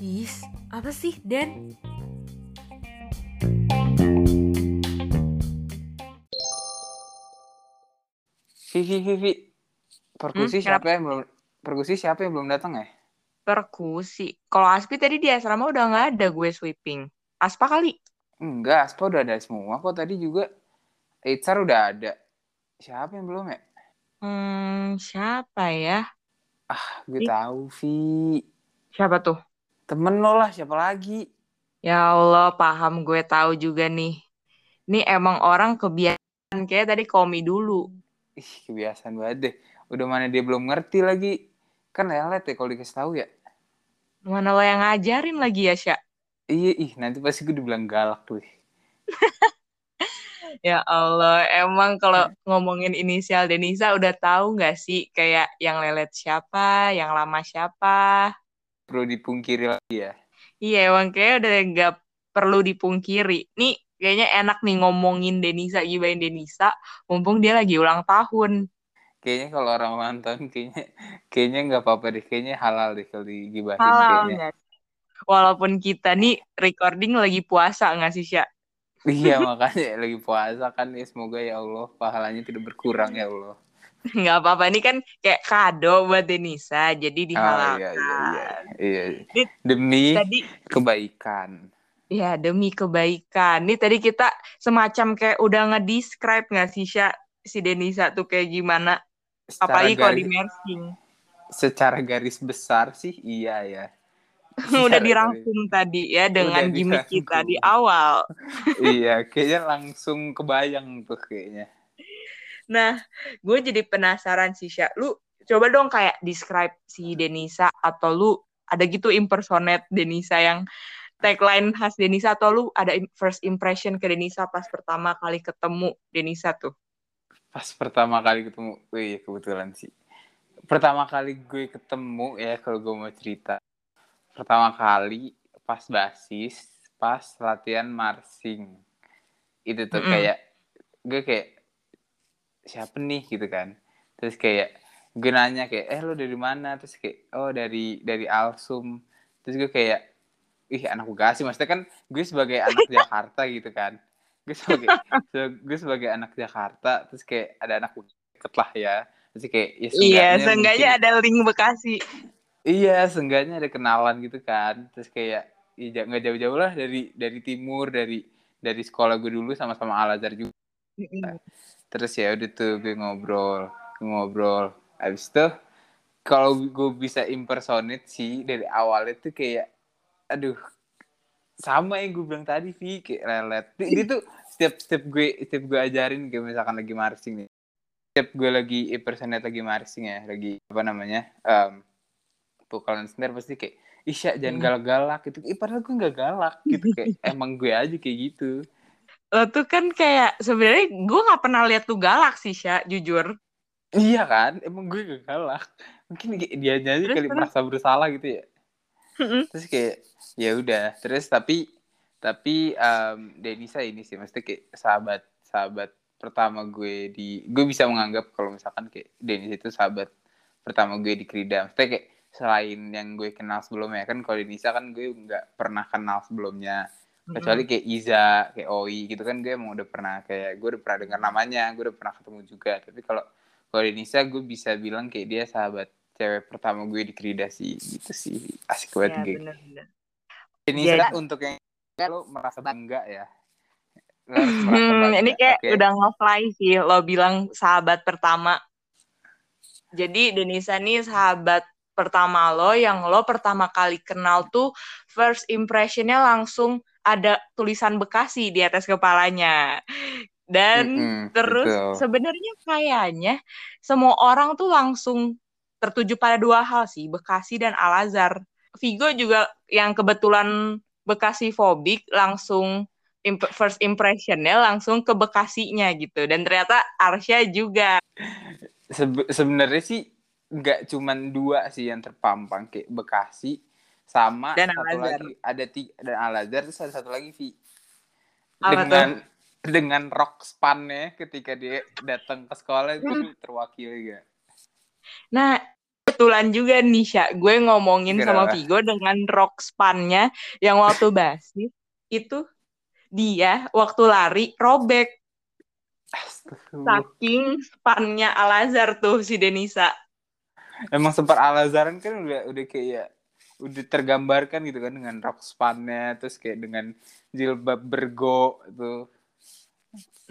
Is, apa sih, Den? Vivi, Vivi. Perkusi Hmm, siapa yang belum Perkusi siapa yang belum datang ya? Perkusi. Kalau Aspi tadi di asrama udah nggak ada gue sweeping. Aspa kali. Enggak, Aspa udah ada semua kok tadi juga. Itzar udah ada. Siapa yang belum ya? Hmm, siapa ya? Gue Ih. tahu, Vi. Siapa tuh? Temen lo lah, siapa lagi? Ya Allah, paham gue tahu juga nih. Ini emang orang kebiasaan kayak tadi komi dulu. Ih, kebiasaan banget deh. Udah mana dia belum ngerti lagi. Kan lelet ya kalau dikasih tahu ya. Mana lo yang ngajarin lagi ya, Sya? Iya, ih nanti pasti gue dibilang galak tuh. Ya Allah, emang kalau ngomongin inisial Denisa udah tahu nggak sih kayak yang lelet siapa, yang lama siapa? Perlu dipungkiri lagi ya. Iya, emang kayak udah nggak perlu dipungkiri. Nih, kayaknya enak nih ngomongin Denisa, gibain Denisa, mumpung dia lagi ulang tahun. Kayaknya kalau orang ulang tahun kayaknya kayaknya nggak apa-apa deh. Kayaknya halal deh kalau digibahin Halal kayaknya. nggak? Walaupun kita nih recording lagi puasa nggak sih, Sya? Iya makanya lagi puasa kan ya semoga ya Allah pahalanya tidak berkurang ya Allah. Nggak apa-apa, ini kan kayak kado buat Denisa, jadi Oh dihalalkan. iya iya iya. iya. Ini Demi Tadi kebaikan. Ya, demi kebaikan. Nih tadi kita semacam kayak udah nge-describe nggak sih, Sya, si Denisa tuh kayak gimana? Secara Apalagi kalau di garis, mersing. secara garis besar sih iya ya. Udah dirangkum tadi ya dengan Udah gimmick kita dirangkum. di awal. iya, kayaknya langsung kebayang tuh kayaknya. Nah, gue jadi penasaran sih, Sya. Lu coba dong kayak describe si Denisa atau lu ada gitu impersonate Denisa yang tagline khas Denisa atau lu ada first impression ke Denisa pas pertama kali ketemu Denisa tuh. Pas pertama kali ketemu, wih kebetulan sih. Pertama kali gue ketemu ya kalau gue mau cerita. Pertama kali pas basis, pas latihan marching. Itu tuh Mm-mm. kayak gue kayak siapa nih gitu kan. Terus kayak gue nanya kayak eh lo dari mana? Terus kayak oh dari dari Alsum. Terus gue kayak ih anak Bekasi maksudnya kan gue sebagai anak Jakarta gitu kan. Gue sebagai se- gue sebagai anak Jakarta terus kayak ada anak deket lah ya. Terus kayak ya Iya, seenggaknya mungkin- ada link Bekasi. Iya, seenggaknya ada kenalan gitu kan. Terus kayak ya nggak jauh-jauh lah dari dari timur, dari dari sekolah gue dulu sama-sama Al Azhar juga. Terus ya udah tuh gue ngobrol, ngobrol. Habis itu kalau gue bisa impersonate sih dari awalnya tuh kayak aduh sama yang gue bilang tadi Vi kayak lelet. Dia, tuh setiap setiap gue setiap gue ajarin kayak misalkan lagi marching nih. Setiap gue lagi impersonate lagi marching ya, lagi apa namanya? Em pukulan snare pasti kayak Isya jangan Hmm. galak-galak gitu. Ih, padahal gue gak galak gitu kayak emang gue aja kayak gitu. Lo tuh kan kayak sebenarnya gue nggak pernah lihat tuh galak sih, Sya, jujur. Iya kan? Emang gue gak galak. Mungkin dia aja Terus, kali terus. merasa bersalah gitu ya. Terus kayak ya udah. Terus tapi tapi em Denisa ini sih mesti kayak sahabat sahabat pertama gue di gue bisa menganggap kalau misalkan kayak Denisa itu sahabat pertama gue di Krida. Maksudnya kayak selain yang gue kenal sebelumnya kan kalau Denisa kan gue nggak pernah kenal sebelumnya. Kecuali kayak Iza kayak Oi gitu kan gue emang udah pernah kayak gue udah pernah dengar namanya gue udah pernah ketemu juga. Tapi kalau kalau Denisa gue bisa bilang kayak dia sahabat cewek pertama gue di Krida sih gitu sih. Asik banget Ya, gue bener-bener. Denisa Jadi- untuk yang lo merasa bangga ya? Hmm, ini kayak oke? udah nge-fly sih lo bilang sahabat pertama. Jadi Denisa nih sahabat pertama lo yang lo pertama kali kenal tuh first impressionnya langsung ada tulisan Bekasi di atas kepalanya. Dan Mm-mm, terus betul. sebenarnya kayaknya semua orang tuh langsung tertuju pada dua hal sih, Bekasi dan Al Azhar. Vigo juga yang kebetulan Bekasi fobik langsung imp- first impressionnya langsung ke Bekasinya gitu. Dan ternyata Arsya juga. Sebe- sebenarnya sih nggak cuman dua sih yang terpampang kayak Bekasi sama Dan satu Al-Azhar. lagi ada tiga dan Al Azhar terus ada satu lagi Vi dengan dengan rock spannya ketika dia datang ke sekolah itu terwakili gak? Nah, kebetulan juga nih, Sya, gue ngomongin sama Vigo dengan rock span-nya yang waktu basis itu dia waktu lari robek Astagfirullah. saking span-nya Alazar tuh si Denisa. Emang sempat Alazaran kan udah udah kayak udah tergambarkan gitu kan dengan rok spannya terus kayak dengan jilbab bergo itu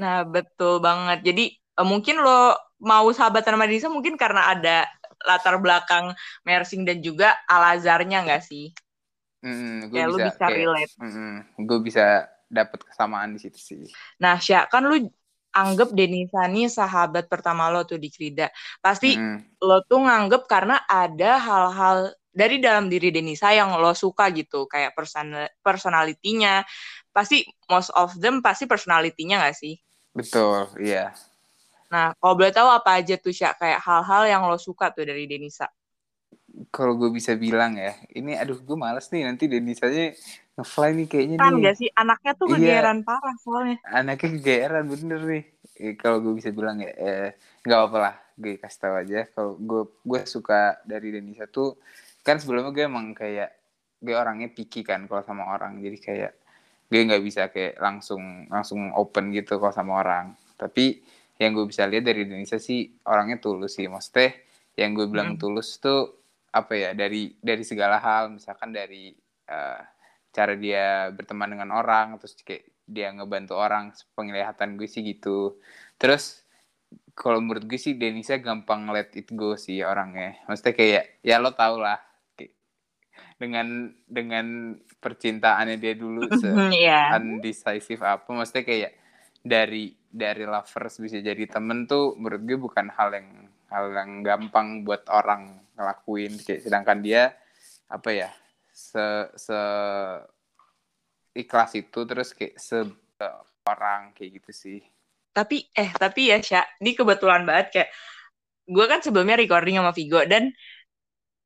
Nah, betul banget. Jadi eh, mungkin lo mau sahabatan sama Denisa mungkin karena ada latar belakang Mersing dan juga Alazarnya nggak sih? mm, gue Kayak lu bisa bisa kayak relate. mm, gue bisa dapat kesamaan di situ sih Nah, Sya, kan lu anggap Denisa nih sahabat pertama lo tuh di Krida. Pasti Mm, lo tuh nganggep karena ada hal-hal dari dalam diri Denisa yang lo suka gitu, kayak personal personalitinya. Pasti most of them pasti personalitinya nggak sih? betul iya Nah, kalau boleh tahu apa aja tuh Sya, kayak hal-hal yang lo suka tuh dari Denisa. kalau gue bisa bilang ya ini aduh gue males nih nanti Denisanya ngefly nih kayaknya Kan nih. gak sih, anaknya tuh Iya. kegeeran parah soalnya. anaknya kegeeran bener nih. Eh, kalau gue bisa bilang ya eh, nggak apa-apa lah. Gue kasih tahu aja. Kalau gue gue suka dari Denisa tuh kan sebelumnya gue emang kayak gue orangnya picky kan kalau sama orang. Jadi kayak gue nggak bisa kayak langsung langsung open gitu kalau sama orang. Tapi yang gue bisa lihat dari Denisa sih orangnya tulus sih. Maksudnya yang gue bilang Hmm. tulus tuh apa ya dari dari segala hal. Misalkan dari eh, cara dia berteman dengan orang terus kayak dia ngebantu orang penglihatan gue sih gitu. Terus kalau menurut gue sih Denisa gampang let it go sih orangnya. Maksudnya kayak ya lo tau lah dengan dengan percintaannya dia dulu se Iya. undecisive apa maksudnya kayak dari dari lovers bisa jadi temen tuh menurut gue bukan hal yang hal yang gampang buat orang ngelakuin. Kayak sedangkan dia apa ya se se ikhlas itu terus kayak se orang kayak gitu sih Tapi, eh, tapi ya Sya, ini kebetulan banget kayak, gue kan sebelumnya recording sama Vigo, dan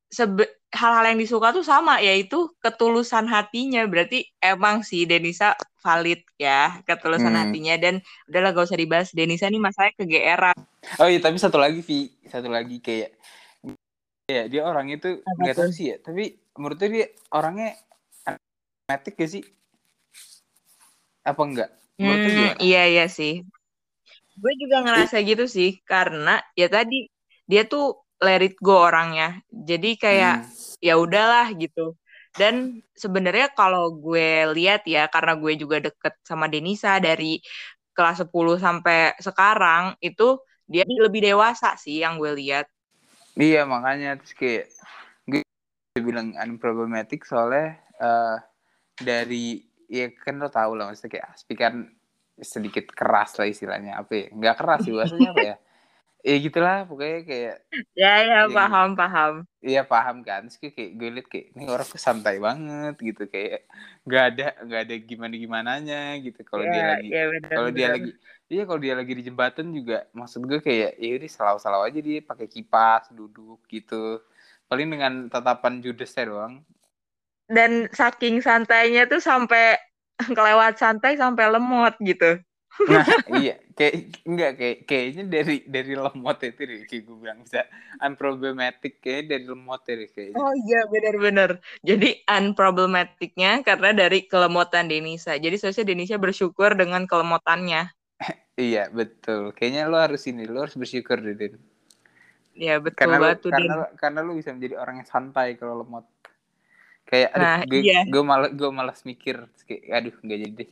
sebe- hal-hal yang disuka tuh sama, yaitu ketulusan hatinya. Berarti emang sih Denisa valid ya, ketulusan Hmm. hatinya. Dan udahlah gak usah dibahas, Denisa nih masalahnya kegeeran. oh iya tapi satu lagi Vi satu lagi kayak ya dia orangnya tuh Apa nggak tahu sih ya tapi menurutnya dia orangnya matik gak sih apa enggak menurut Hmm, iya iya sih. Gue juga ngerasa gitu sih karena ya tadi dia tuh let it go orangnya. Jadi kayak Hmm. ya udahlah gitu. Dan sebenarnya kalau gue lihat ya karena gue juga deket sama Denisa dari kelas 10 sampai sekarang itu dia lebih dewasa sih yang gue lihat. Iya makanya terus kayak gue bilang unproblematic soalnya eh, dari ya kan lo tau lah maksudnya kayak Aspi kan sedikit keras lah istilahnya apa ya nggak keras sih bahasanya apa ya? Ya gitulah pokoknya kayak Ya ya Yang- paham paham. iya paham kan terus kayak, gue liat kayak ini orang santai banget gitu kayak nggak ada nggak ada gimana gimananya gitu kalau dia Ya, lagi ya kalau dia lagi iya kalau dia lagi di jembatan juga maksud gue kayak ya udah selalu-selalu aja dia pakai kipas duduk gitu paling dengan tatapan judesnya doang Dan saking santainya tuh sampai kelewat santai sampai lemot gitu. nah iya kayak enggak kayak kayaknya dari dari lemot itu deh kayak gue bilang bisa unproblematic kayaknya dari lemot deh kayaknya Oh iya benar-benar. Jadi unproblematiknya karena dari kelemotan Denisa. Jadi seharusnya Denisa bersyukur dengan kelemotannya. iya betul kayaknya lo harus ini lo harus bersyukur deh Den. Ya betul karena lu, banget tuh, karena Den. karena lu bisa menjadi orang yang santai kalau lemot kayak aduh Nah, gue iya. gue malas gue malas mikir kayak aduh nggak jadi deh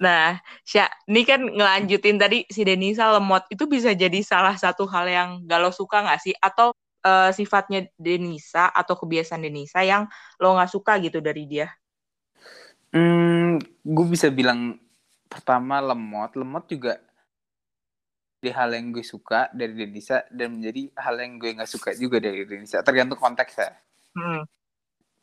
Nah, Sya, ini kan ngelanjutin tadi si Denisa lemot itu bisa jadi salah satu hal yang gak lo suka nggak sih? Atau eh, sifatnya Denisa atau kebiasaan Denisa yang lo nggak suka gitu dari dia? hmm, gue bisa bilang pertama lemot lemot juga di hal yang gue suka dari Denisa dan menjadi hal yang gue nggak suka juga dari Denisa tergantung konteks ya Hmm.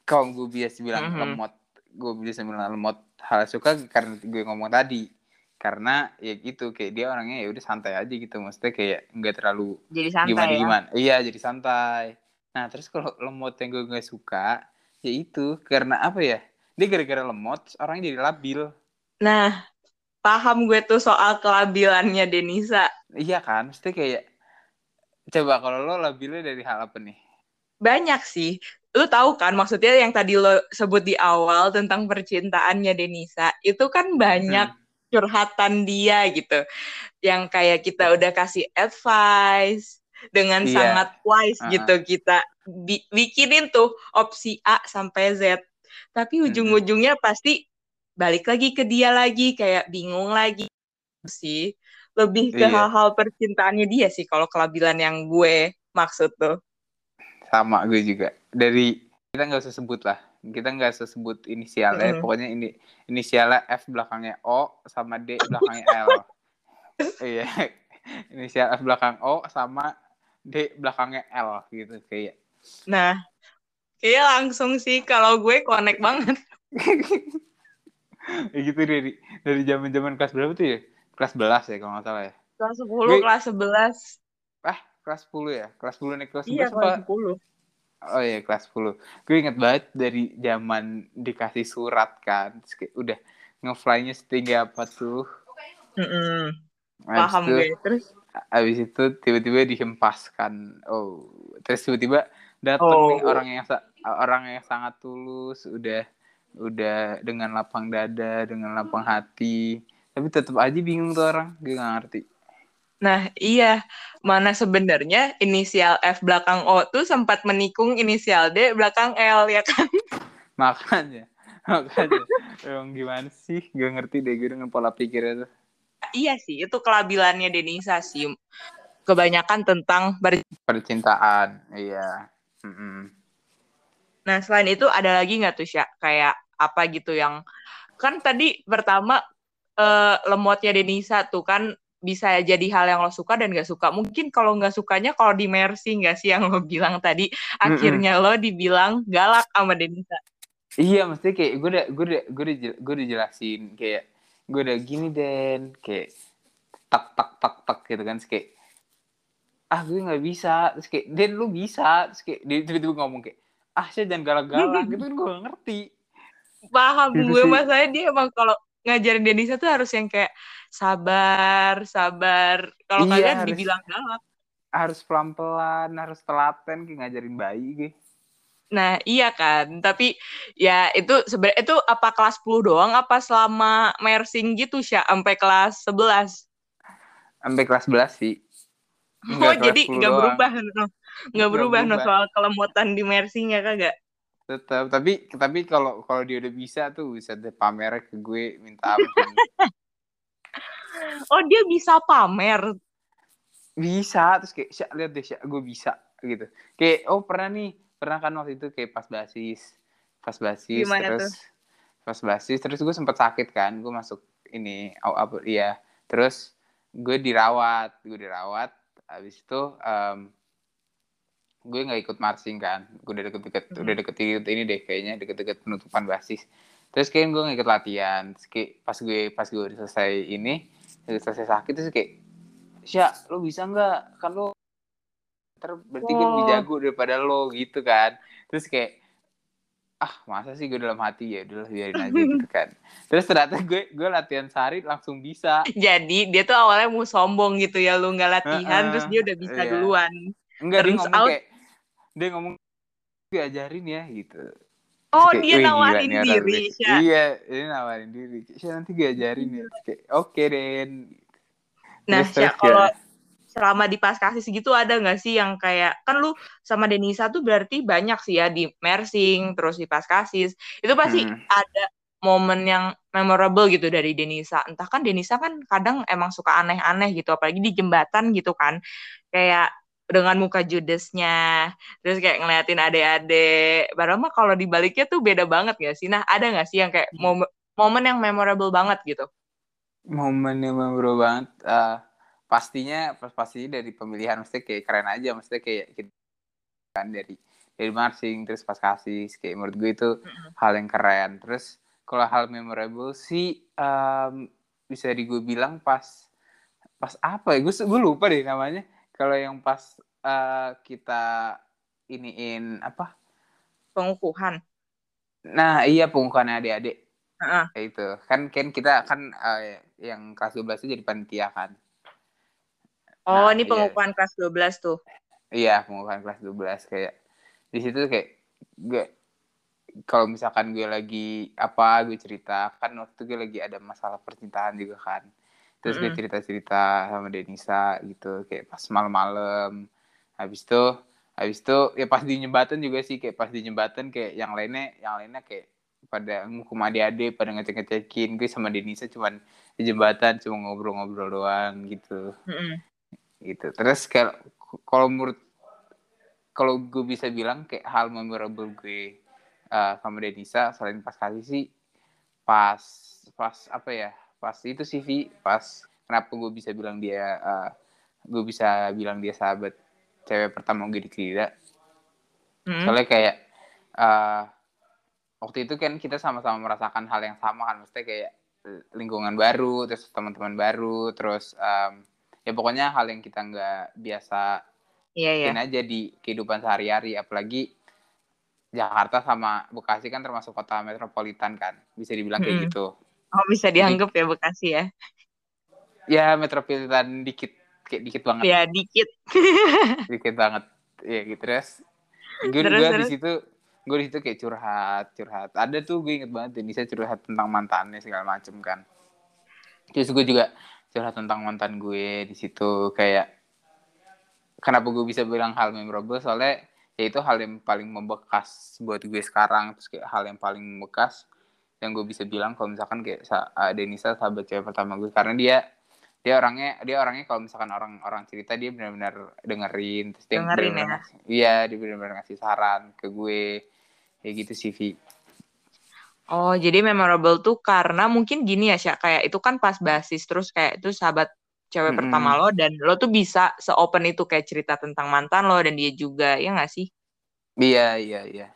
kalau gue biasa bilang Mhm. lemot gue bisa bilang lemot hal suka karena gue ngomong tadi karena ya gitu kayak dia orangnya ya udah santai aja gitu maksudnya kayak nggak terlalu Jadi santai gimana ya. gimana iya jadi santai nah terus kalau lemot yang gue nggak suka ya itu karena apa ya dia gara-gara lemot orangnya jadi labil Nah, paham gue tuh soal kelabilannya Denisa. iya kan maksudnya kayak Coba kalau lo labelnya dari hal apa nih? Banyak sih. Lu tahu kan maksudnya yang tadi lo sebut di awal tentang percintaannya Denisa, itu kan banyak hmm. curhatan dia gitu. Yang kayak kita udah kasih advice dengan yeah. sangat wise uh -huh. gitu kita bi bikinin tuh opsi A sampai Z. Tapi ujung-ujungnya pasti balik lagi ke dia lagi kayak bingung lagi. Sih lebih ke iya. hal-hal iya. percintaannya dia sih kalau kelabilan yang gue maksud tuh. Sama gue juga. Dari kita nggak usah sebut lah. Kita nggak usah sebut inisialnya. Mm. pokoknya ini inisialnya F belakangnya O sama D belakangnya L. Iya. Inisial F belakang O sama D belakangnya L gitu kayak. Nah kayak langsung sih kalau gue connect banget ya gitu dari dari zaman zaman kelas berapa tuh ya? Kelas 11 ya kalau nggak salah ya. Kelas 10 gue, kelas 11 ah kelas 10 ya? Kelas 10 naik kelas 11 iya, kelas 10 Oh iya kelas 10 Gue inget banget dari zaman dikasih surat kan. Udah ngeflynya setinggi apa tuh? Mm -mm. Paham gue. Terus? Abis itu tiba-tiba dihempaskan. Oh Terus tiba-tiba datang oh. nih orang yang orang yang sangat tulus Udah udah dengan lapang dada dengan lapang hati. Tapi tetap aja bingung tuh orang gue gak ngerti. Nah iya. Mana sebenarnya inisial F belakang O tuh sempat menikung inisial D belakang L ya kan? Makanya makanya. Emang gimana sih? Gue ngerti deh gue dengan pola pikirnya tuh. Iya sih itu kelabilannya Denisa sih kebanyakan tentang percintaan iya. Mm -mm. Nah, selain itu ada lagi nggak tuh, Sya? Kayak apa gitu yang kan tadi pertama uh, lemotnya Denisa tuh kan bisa jadi hal yang lo suka dan gak suka. Mungkin kalau nggak sukanya kalau di Mercy nggak sih yang lo bilang tadi, akhirnya mm -mm. lo dibilang galak sama Denisa. Iya, mesti kayak gue udah gue udah gue udah gue udah jelasin kayak gue udah gini dan kayak tak tak tak tak gitu kan kayak ah gue nggak bisa terus kayak Den lu bisa terus kayak dia tiba-tiba ngomong kayak ah saya jangan galak-galak gitu kan gue gak ngerti paham gitu gue masanya dia emang kalau ngajarin Denisa tuh harus yang kayak sabar sabar kalau iya, kalian harus, dibilang galak harus pelan pelan harus telaten kayak ngajarin bayi gitu Nah, iya kan. Tapi ya itu sebenarnya itu apa kelas 10 doang apa selama mersing gitu sih sampai kelas 11? Sampai kelas 11 sih. Enggak, oh, jadi nggak berubah no. Nggak berubah, berubah no soal kelemutan di mersinya kagak? Tetap tapi tapi kalau kalau dia udah bisa tuh bisa deh pamer ke gue minta ampun. Oh dia bisa pamer? Bisa terus kayak syak lihat deh syak gue bisa gitu. Kayak oh pernah nih pernah kan waktu itu kayak pas basis pas basis Gimana terus tuh? pas basis terus gue sempet sakit kan gue masuk ini oh, apa iya. Terus gue dirawat gue dirawat habis itu um, gue nggak ikut marching kan. Gue udah deket-deket hmm. udah deket-deket ini deh kayaknya deket-deket penutupan basis. Terus kayak gue nggak ikut latihan. Terus kayak pas gue pas gue udah selesai ini udah selesai sakit terus kayak Sya lo bisa nggak? Kan lo ter berarti oh. gue lebih jago daripada lo gitu kan. Terus kayak ah masa sih gue dalam hati ya? Udah biarin aja gitu kan. Terus ternyata gue gue latihan sehari langsung bisa. Jadi dia tuh awalnya mau sombong gitu ya lu nggak latihan uh -uh, terus dia udah bisa iya. duluan. Enggak terus dia ngomong out, kayak dia ngomong diajarin ya gitu. Oh kayak, dia nawarin diri ya. Iya dia nawarin diri. Saya nanti diajarin ya. Kayak oke okay, Den. Nah ya kalau selama di pas kasih segitu ada nggak sih yang kayak kan lu sama Denisa tuh berarti banyak sih ya di mersing terus di pas kasih itu pasti hmm. ada momen yang memorable gitu dari Denisa. Entah kan Denisa kan kadang emang suka aneh-aneh gitu apalagi di jembatan gitu kan. Kayak dengan muka judesnya terus kayak ngeliatin adik-adik. Padahal mah kalau dibaliknya tuh beda banget gak sih? Nah ada gak sih yang kayak hmm. momen momen yang memorable banget gitu? Momen yang memorable banget uh, pastinya pas pastinya dari pemilihan mesti kayak keren aja. Mesti kayak gitu kan dari dari marching terus pas kasih kayak menurut gue itu mm-hmm. hal yang keren. Terus kalau hal memorable sih um, bisa di gue bilang pas pas apa ya? Gue gue lupa deh namanya kalau yang pas uh, kita iniin apa? Pengukuhan. Nah, iya pengukuhan adik-adik. Uh-uh. itu. Kan kan kita kan uh, yang kelas 12 itu jadi panitia kan. Oh, nah, ini iya. pengukuhan iya. kelas 12 tuh. Iya, pengukuhan kelas 12 kayak di situ kayak gue kalau misalkan gue lagi apa gue cerita kan waktu itu gue lagi ada masalah percintaan juga kan terus mm -hmm. gue cerita cerita sama Denisa gitu kayak pas malam-malam habis itu habis itu ya pas di jembatan juga sih kayak pas di jembatan kayak yang lainnya yang lainnya kayak pada ngukum adik-adik pada ngecek-ngecekin gue sama Denisa cuman di jembatan cuma ngobrol-ngobrol doang gitu mm -hmm. gitu terus kalau kalau menurut kalau gue bisa bilang kayak hal memorable gue uh, sama Denisa selain pas kasih sih pas pas apa ya pas. Itu sih Vi pas. Kenapa gue bisa bilang dia uh, gue bisa bilang dia sahabat cewek pertama gue di Krida? Hmm. soalnya kayak uh, waktu itu kan kita sama-sama merasakan hal yang sama kan. Maksudnya kayak lingkungan baru terus teman-teman baru terus um, ya pokoknya hal yang kita nggak biasa Iya, iya. aja di kehidupan sehari-hari. Apalagi Jakarta sama Bekasi kan termasuk kota metropolitan kan. Bisa dibilang kayak hmm. gitu oh bisa dianggap ya Bekasi ya? Ya metropolitan dikit kayak dikit banget. Ya dikit. Dikit banget. Ya gitu. Terus gue juga di situ gue di situ kayak curhat curhat. Ada tuh gue inget banget Denisa curhat tentang mantannya segala macem kan. Terus gue juga curhat tentang mantan gue di situ kayak kenapa gue bisa bilang hal memorable? Soalnya ya itu hal yang paling membekas buat gue sekarang. Terus kayak hal yang paling membekas yang gue bisa bilang kalau misalkan kayak uh, Denisa sahabat cewek pertama gue. Karena dia dia orangnya dia orangnya kalau misalkan orang orang cerita dia benar-benar dengerin terus dia dengerin bener -bener, ya iya dia benar-benar ngasih saran ke gue. Kayak gitu sih Vi. Oh, jadi memorable tuh karena mungkin gini ya, Syak. Kayak itu kan pas basis, terus kayak itu sahabat cewek mm-hmm. pertama lo dan lo tuh bisa seopen itu kayak cerita tentang mantan lo dan dia juga ya nggak sih? Iya iya iya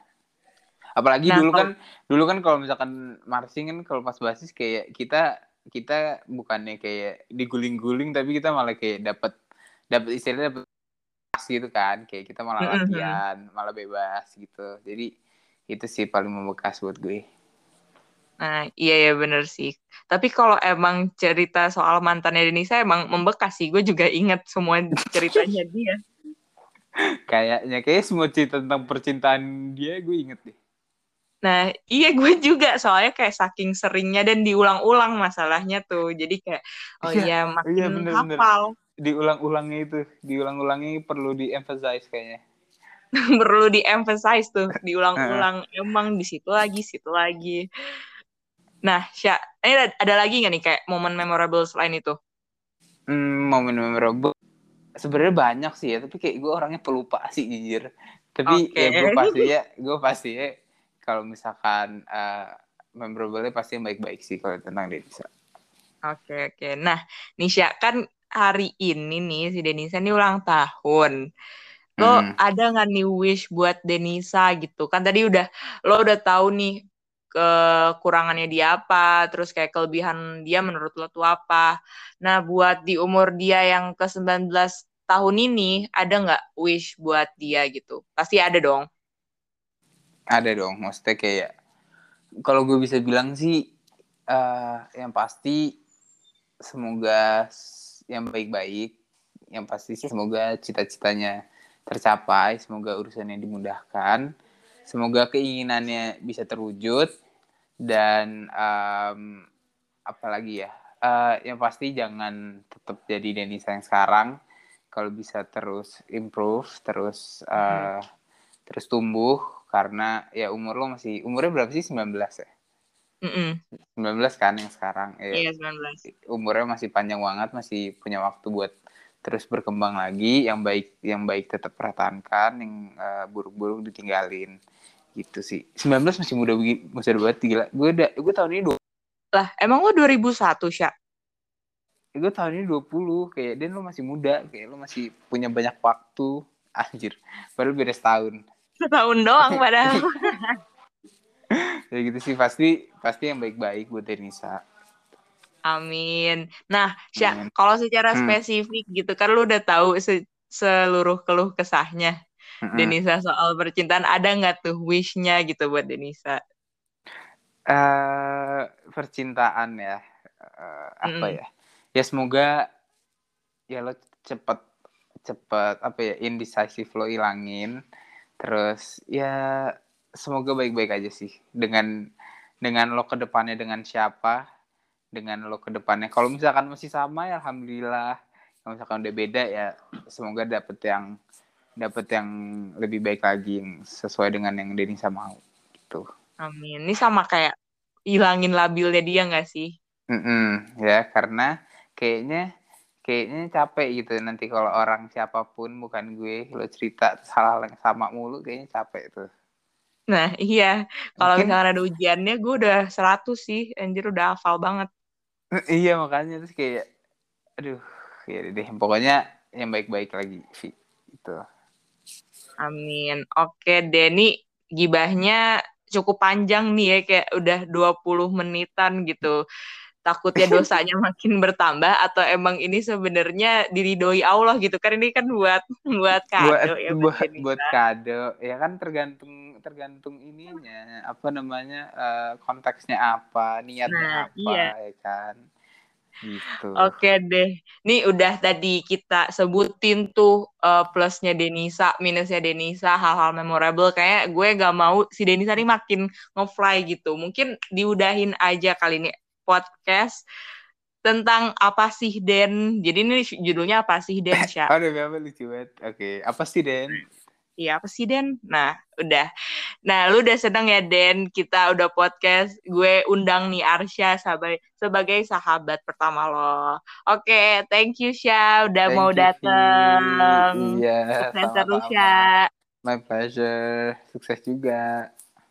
apalagi nah, dulu kan dulu kan kalau misalkan marching kan kalau pas basis kayak kita kita bukannya kayak diguling-guling tapi kita malah kayak dapat dapat istilahnya dapet gitu kan kayak kita malah mm-hmm. latihan malah bebas gitu jadi itu sih paling membekas buat gue Nah, iya ya bener sih. Tapi kalau emang cerita soal mantannya Denisa emang membekas sih. Gue juga inget semua ceritanya dia. Kayaknya kayak semua cerita tentang percintaan dia gue inget deh. Nah, iya gue juga soalnya kayak saking seringnya dan diulang-ulang masalahnya tuh. Jadi kayak oh iya, iya makin iya, bener, hafal. Diulang-ulangnya itu, diulang-ulangnya perlu di-emphasize kayaknya. perlu di-emphasize tuh, diulang-ulang. Emang di situ lagi, situ lagi. Nah, Syah, ini ada, ada lagi nggak nih kayak momen memorable selain itu? Hmm, momen memorable sebenarnya banyak sih ya, tapi kayak gue orangnya pelupa sih jujur. Tapi okay. ya gue pasti ya, gue pasti ya kalau misalkan uh, memorable pasti yang baik-baik sih kalau tentang Denisa. Oke okay, oke. Okay. Nah, Nisha kan hari ini nih si Denisa nih ulang tahun. Lo hmm. ada nggak nih wish buat Denisa gitu? Kan tadi udah lo udah tahu nih kekurangannya dia apa, terus kayak kelebihan dia menurut lo tuh apa. Nah, buat di umur dia yang ke-19 tahun ini, ada nggak wish buat dia gitu? Pasti ada dong. Ada dong, maksudnya kayak, kalau gue bisa bilang sih, uh, yang pasti semoga yang baik-baik, yang pasti sih semoga cita-citanya tercapai, semoga urusannya dimudahkan, Semoga keinginannya bisa terwujud dan um, apalagi ya, uh, yang pasti jangan tetap jadi Denisa yang sekarang. Kalau bisa terus improve, terus uh, hmm. terus tumbuh karena ya umur lo masih umurnya berapa sih 19 ya? Mm -mm. 19 kan yang sekarang. Ya, iya, 19. Umurnya masih panjang banget, masih punya waktu buat terus berkembang lagi yang baik yang baik tetap pertahankan yang uh, buruk-buruk ditinggalin gitu sih 19 masih muda masih ada banget gila gue udah gue tahun ini dua lah emang lo 2001 Syak ya, gue tahun ini 20 kayak dan lo masih muda kayak lo masih punya banyak waktu anjir baru beda setahun setahun doang padahal ya gitu sih pasti pasti yang baik-baik buat Denisa Amin. Nah, Syak, kalau secara hmm. spesifik gitu kan lu udah tahu se seluruh keluh kesahnya hmm Denisa soal percintaan ada nggak tuh wishnya gitu buat Denisa? Uh, percintaan ya uh, apa mm. ya? Ya semoga ya lo cepet cepet apa ya indecisive lo ilangin terus ya semoga baik-baik aja sih dengan dengan lo ke depannya dengan siapa dengan lo ke depannya kalau misalkan masih sama ya alhamdulillah. Kalau misalkan udah beda ya semoga dapet yang dapet yang lebih baik lagi yang sesuai dengan yang Denisa mau gitu. Amin. Ini sama kayak hilangin labilnya dia nggak sih? Mm -mm, ya karena kayaknya kayaknya capek gitu nanti kalau orang siapa pun bukan gue lo cerita hal-hal yang sama mulu kayaknya capek tuh. Nah iya. Kalau Mungkin... misalnya ada ujiannya gue udah 100 sih. Anjir udah hafal banget. Iya makanya terus kayak aduh ya deh. Pokoknya yang baik-baik lagi sih itu amin. Oke Denny gibahnya cukup panjang nih ya kayak udah 20 menitan gitu takutnya dosanya makin bertambah atau emang ini sebenarnya diridoi Allah gitu kan ini kan buat buat kado buat, ya buat buat kado ya kan tergantung tergantung ininya apa namanya uh, konteksnya apa niatnya nah, apa iya. ya kan gitu. Oke deh. Nih udah tadi kita sebutin tuh uh, plusnya Denisa, minusnya Denisa, hal-hal memorable. Kayak gue gak mau si Denisa nih makin ngefly gitu. Mungkin diudahin aja kali ini podcast tentang apa sih Den. Jadi ini judulnya apa sih Den, Syah? Aduh, apa lucu banget. Oke, apa sih Den? Iya, apa sih Den? Nah, udah. Nah, lu udah seneng ya Den, kita udah podcast. Gue undang nih Arsya sebagai, sebagai sahabat pertama lo. Oke, thank you Syah udah thank mau dateng. Iya. Sukses terus ya. My pleasure. Sukses juga.